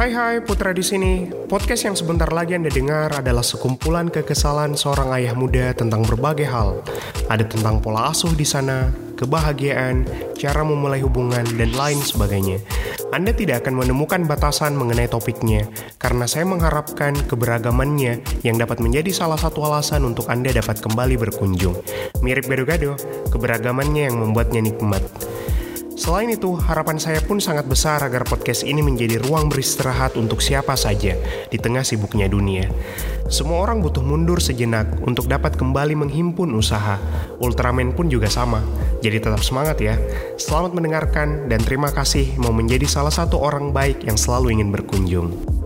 Hai hai, Putra di sini. Podcast yang sebentar lagi Anda dengar adalah sekumpulan kekesalan seorang ayah muda tentang berbagai hal. Ada tentang pola asuh di sana, kebahagiaan, cara memulai hubungan, dan lain sebagainya. Anda tidak akan menemukan batasan mengenai topiknya, karena saya mengharapkan keberagamannya yang dapat menjadi salah satu alasan untuk Anda dapat kembali berkunjung. Mirip gado-gado, keberagamannya yang membuatnya nikmat. Selain itu, harapan saya pun sangat besar agar podcast ini menjadi ruang beristirahat untuk siapa saja di tengah sibuknya dunia. Semua orang butuh mundur sejenak untuk dapat kembali menghimpun usaha. Ultraman pun juga sama. Jadi tetap semangat ya. Selamat mendengarkan dan terima kasih mau menjadi salah satu orang baik yang selalu ingin berkunjung.